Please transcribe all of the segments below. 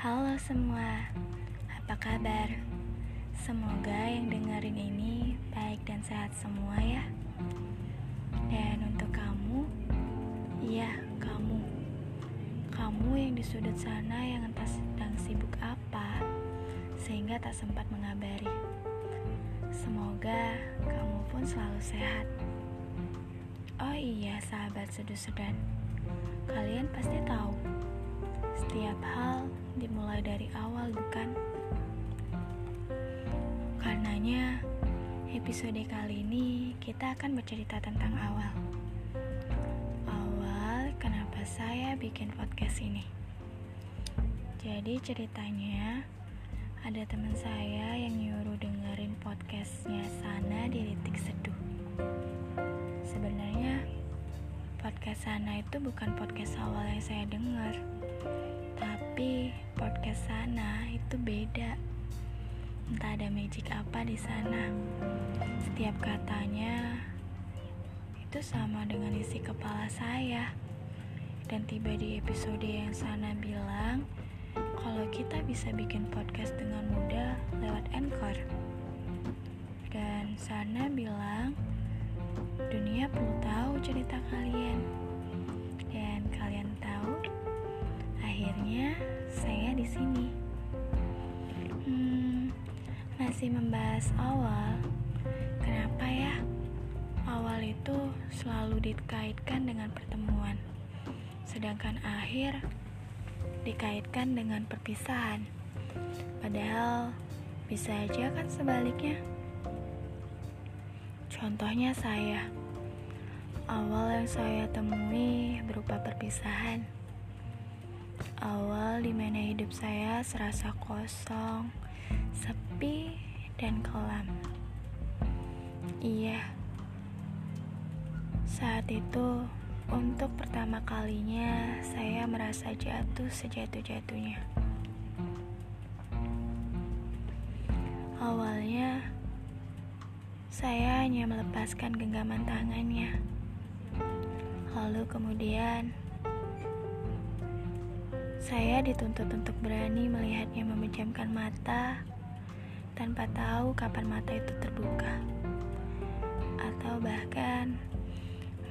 Halo semua, apa kabar? Semoga yang dengerin ini baik dan sehat semua ya. Dan untuk kamu, iya kamu, kamu yang di sudut sana yang entah sedang sibuk apa, sehingga tak sempat mengabari. Semoga kamu pun selalu sehat. Oh iya, sahabat sedu-sedan, kalian pasti tahu setiap hal dimulai dari awal, bukan? Karenanya, episode kali ini kita akan bercerita tentang awal. Awal kenapa saya bikin podcast ini. Jadi ceritanya, ada teman saya yang nyuruh dengerin podcastnya Sana di Ritik Seduh. Sebenarnya, podcast Sana itu bukan podcast awal yang saya dengar tapi podcast sana itu beda. Entah ada magic apa di sana. Setiap katanya itu sama dengan isi kepala saya. Dan tiba di episode yang sana bilang kalau kita bisa bikin podcast dengan mudah lewat Anchor. Dan sana bilang dunia perlu tahu cerita kalian. Dan kalian tahu akhirnya di sini. Hmm, masih membahas awal. Kenapa ya? Awal itu selalu dikaitkan dengan pertemuan, sedangkan akhir dikaitkan dengan perpisahan. Padahal bisa aja kan sebaliknya. Contohnya saya, awal yang saya temui berupa perpisahan awal di mana hidup saya serasa kosong, sepi, dan kelam. Iya, saat itu untuk pertama kalinya saya merasa jatuh sejatuh-jatuhnya. Awalnya, saya hanya melepaskan genggaman tangannya. Lalu kemudian, saya dituntut untuk berani melihatnya memejamkan mata tanpa tahu kapan mata itu terbuka. Atau bahkan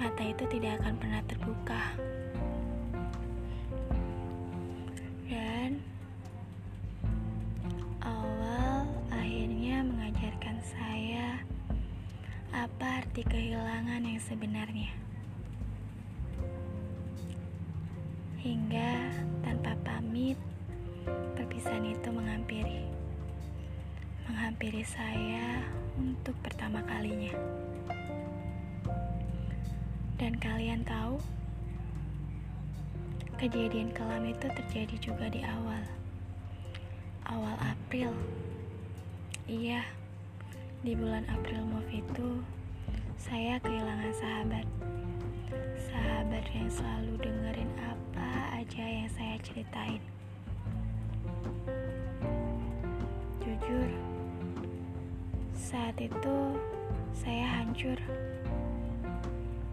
mata itu tidak akan pernah terbuka. Dan awal akhirnya mengajarkan saya apa arti kehilangan yang sebenarnya. Hingga pamit, perpisahan itu menghampiri. Menghampiri saya untuk pertama kalinya. Dan kalian tahu, kejadian kelam itu terjadi juga di awal. Awal April. Iya, di bulan April Move itu, saya kehilangan sahabat. Sahabat yang selalu dengerin apa aja yang saya ceritain. Jujur, saat itu saya hancur.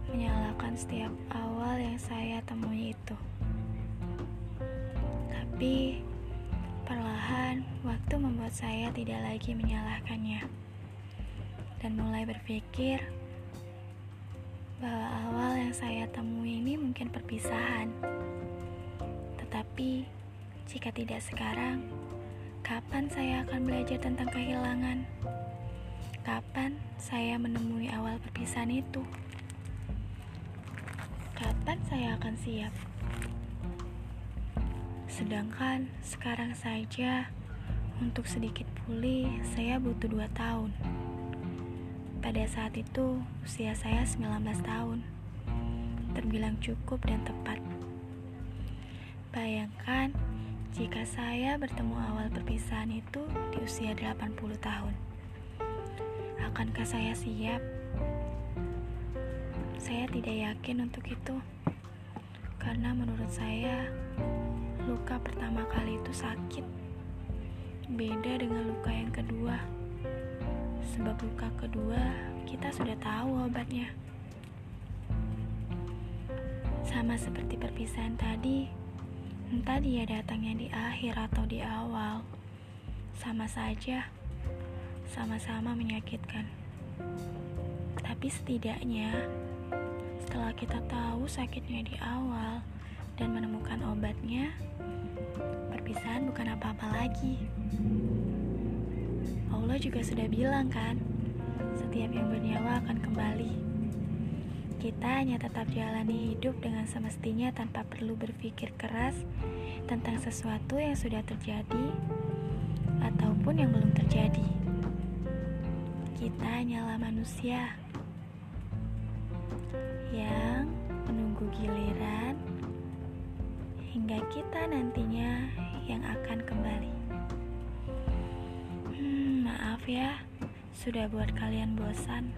Menyalahkan setiap awal yang saya temui itu. Tapi perlahan waktu membuat saya tidak lagi menyalahkannya. Dan mulai berpikir bahwa awal yang saya temui ini mungkin perpisahan. Tetapi, jika tidak sekarang, kapan saya akan belajar tentang kehilangan? Kapan saya menemui awal perpisahan itu? Kapan saya akan siap? Sedangkan sekarang saja, untuk sedikit pulih, saya butuh dua tahun. Pada saat itu, usia saya 19 tahun. Terbilang cukup dan tepat. Bayangkan jika saya bertemu awal perpisahan itu di usia 80 tahun. Akankah saya siap? Saya tidak yakin untuk itu. Karena menurut saya, luka pertama kali itu sakit. Beda dengan luka yang kedua sebab luka kedua kita sudah tahu obatnya. Sama seperti perpisahan tadi, Entah dia datangnya di akhir atau di awal, sama saja, sama-sama menyakitkan. Tapi setidaknya, setelah kita tahu sakitnya di awal dan menemukan obatnya, perpisahan bukan apa-apa lagi. Allah juga sudah bilang kan, setiap yang bernyawa akan kembali. Kita hanya tetap jalani hidup dengan semestinya tanpa perlu berpikir keras tentang sesuatu yang sudah terjadi ataupun yang belum terjadi. Kita hanyalah manusia yang menunggu giliran hingga kita nantinya yang akan kembali. Ya, sudah buat kalian bosan.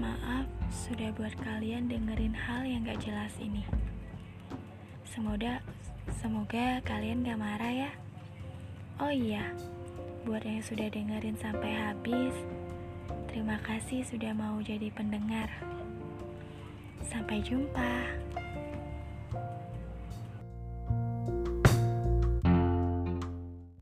Maaf sudah buat kalian dengerin hal yang gak jelas ini. Semoga, semoga kalian gak marah ya. Oh iya, buat yang sudah dengerin sampai habis, terima kasih sudah mau jadi pendengar. Sampai jumpa.